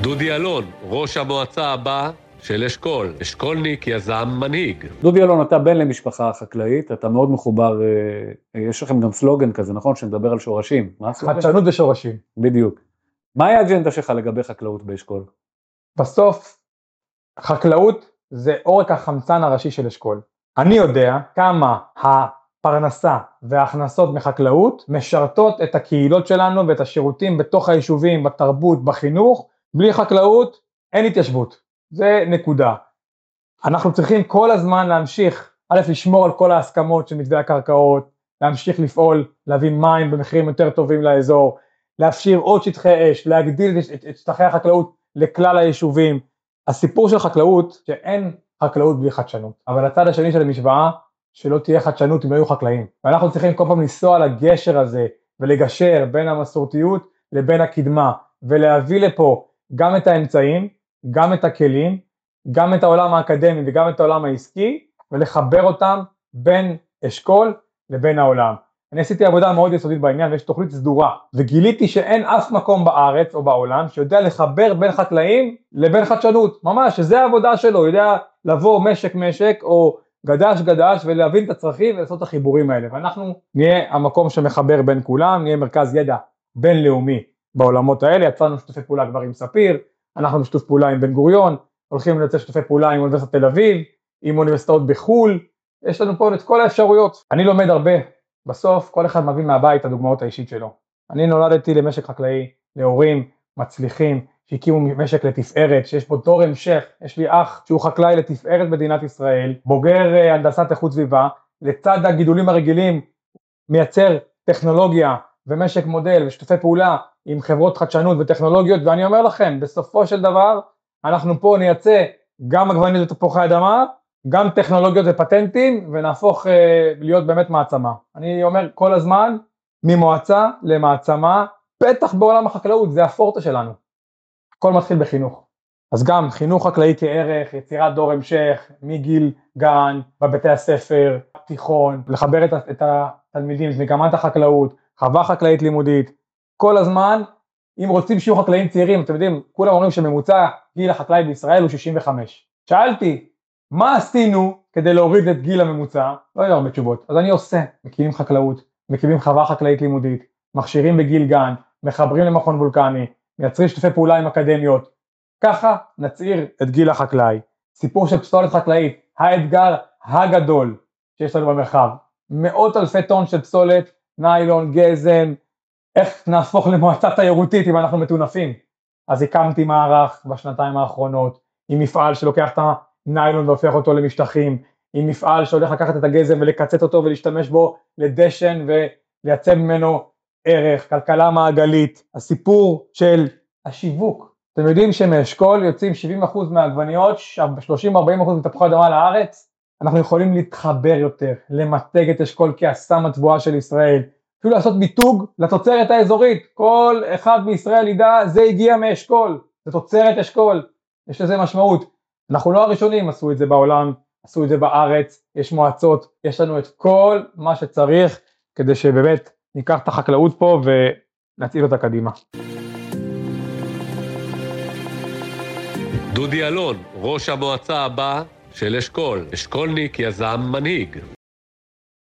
דודי אלון, ראש המועצה הבא של אשכול, אשכולניק, יזם, מנהיג. דודי אלון, אתה בן למשפחה חקלאית, אתה מאוד מחובר, אה, יש לכם גם סלוגן כזה, נכון? שמדבר על שורשים. חדשנות ושורשים. בדיוק. מהי האג'נדה שלך לגבי חקלאות באשכול? בסוף, חקלאות זה עורק החמצן הראשי של אשכול. אני יודע כמה הפרנסה וההכנסות מחקלאות משרתות את הקהילות שלנו ואת השירותים בתוך היישובים, בתרבות, בחינוך. בלי חקלאות אין התיישבות. זה נקודה. אנחנו צריכים כל הזמן להמשיך, א', לשמור על כל ההסכמות של מתווה הקרקעות, להמשיך לפעול, להביא מים במחירים יותר טובים לאזור, להפשיר עוד שטחי אש, להגדיל את, שטחי החקלאות לכלל היישובים. הסיפור של חקלאות, שאין חקלאות בלי חדשנות, אבל הצד השני של המשוואה, שלא תהיה חדשנות אם לא יהיו חקלאים. ואנחנו צריכים כל פעם לנסוע על הגשר הזה ולגשר בין המסורתיות לבין הקדמה, ולהביא לפה גם את האמצעים, גם את הכלים, גם את העולם האקדמי וגם את העולם העסקי, ולחבר אותם בין אשכול לבין העולם. אני עשיתי עבודה מאוד יסודית בעניין ויש תוכנית סדורה, וגיליתי שאין אף מקום בארץ או בעולם שיודע לחבר בין חקלאים לבין חדשנות, ממש, שזה העבודה שלו, יודע לבוא משק משק או גדש גדש ולהבין את הצרכים ולעשות את החיבורים האלה, ואנחנו נהיה המקום שמחבר בין כולם, נהיה מרכז ידע בינלאומי בעולמות האלה, יצרנו שיתופי פעולה כבר עם ספיר, אנחנו בשיתוף פעולה עם בן גוריון, הולכים לייצר שיתופי פעולה עם אוניברסיטת תל אביב, עם אוניברסיטאות בחו"ל, יש לנו פה את כל האפשרויות. אני לומד הרבה, בסוף כל אחד מביא מהבית את הדוגמאות האישית שלו. אני נולדתי למשק חקלאי, להורים מצליחים, שהקימו משק לתפארת, שיש בו דור המשך, יש לי אח שהוא חקלאי לתפארת מדינת ישראל, בוגר אה, הנדסת איכות סביבה, לצד הגידולים הרגילים מייצר טכנולוגיה ומשק מודל ושיתופי פעולה עם חברות חדשנות וטכנולוגיות ואני אומר לכם בסופו של דבר אנחנו פה נייצא גם עגבניות ותפוחי אדמה גם טכנולוגיות ופטנטים ונהפוך אה, להיות באמת מעצמה. אני אומר כל הזמן ממועצה למעצמה בטח בעולם החקלאות זה הפורטה שלנו. הכל מתחיל בחינוך. אז גם חינוך חקלאי כערך, יצירת דור המשך מגיל גן, בבתי הספר, תיכון, לחבר את, את התלמידים, את מגמת החקלאות, חווה חקלאית לימודית, כל הזמן, אם רוצים שיהיו חקלאים צעירים, אתם יודעים, כולם אומרים שממוצע גיל החקלאי בישראל הוא 65. שאלתי, מה עשינו כדי להוריד את גיל הממוצע? לא היו הרבה תשובות. אז אני עושה, מקימים חקלאות, מקימים חווה חקלאית לימודית, מכשירים בגיל גן, מחברים למכון וולקני, מייצרים שיתופי פעולה עם אקדמיות. ככה נצעיר את גיל החקלאי. סיפור של פסולת חקלאית, האתגר הגדול שיש לנו במרחב. מאות אלפי טון של פסולת ניילון, גזם, איך נהפוך למועצה תיירותית אם אנחנו מטונפים. אז הקמתי מערך בשנתיים האחרונות, עם מפעל שלוקח את הניילון והופך אותו למשטחים, עם מפעל שהולך לקחת את הגזם ולקצץ אותו ולהשתמש בו לדשן ולייצב ממנו ערך, כלכלה מעגלית, הסיפור של השיווק. אתם יודעים שמאשכול יוצאים 70% מהעגבניות, 30-40% מתפוחי אדמה לארץ, אנחנו יכולים להתחבר יותר, למתג את אשכול כהסם התבואה של ישראל, אפילו לעשות מיתוג לתוצרת האזורית, כל אחד בישראל ידע זה הגיע מאשכול, זה תוצרת אשכול, יש לזה משמעות. אנחנו לא הראשונים עשו את זה בעולם, עשו את זה בארץ, יש מועצות, יש לנו את כל מה שצריך כדי שבאמת ניקח את החקלאות פה ונציל אותה קדימה. דודי אלון, ראש המועצה הבא של אשכול, אשכולניק, יזם, מנהיג.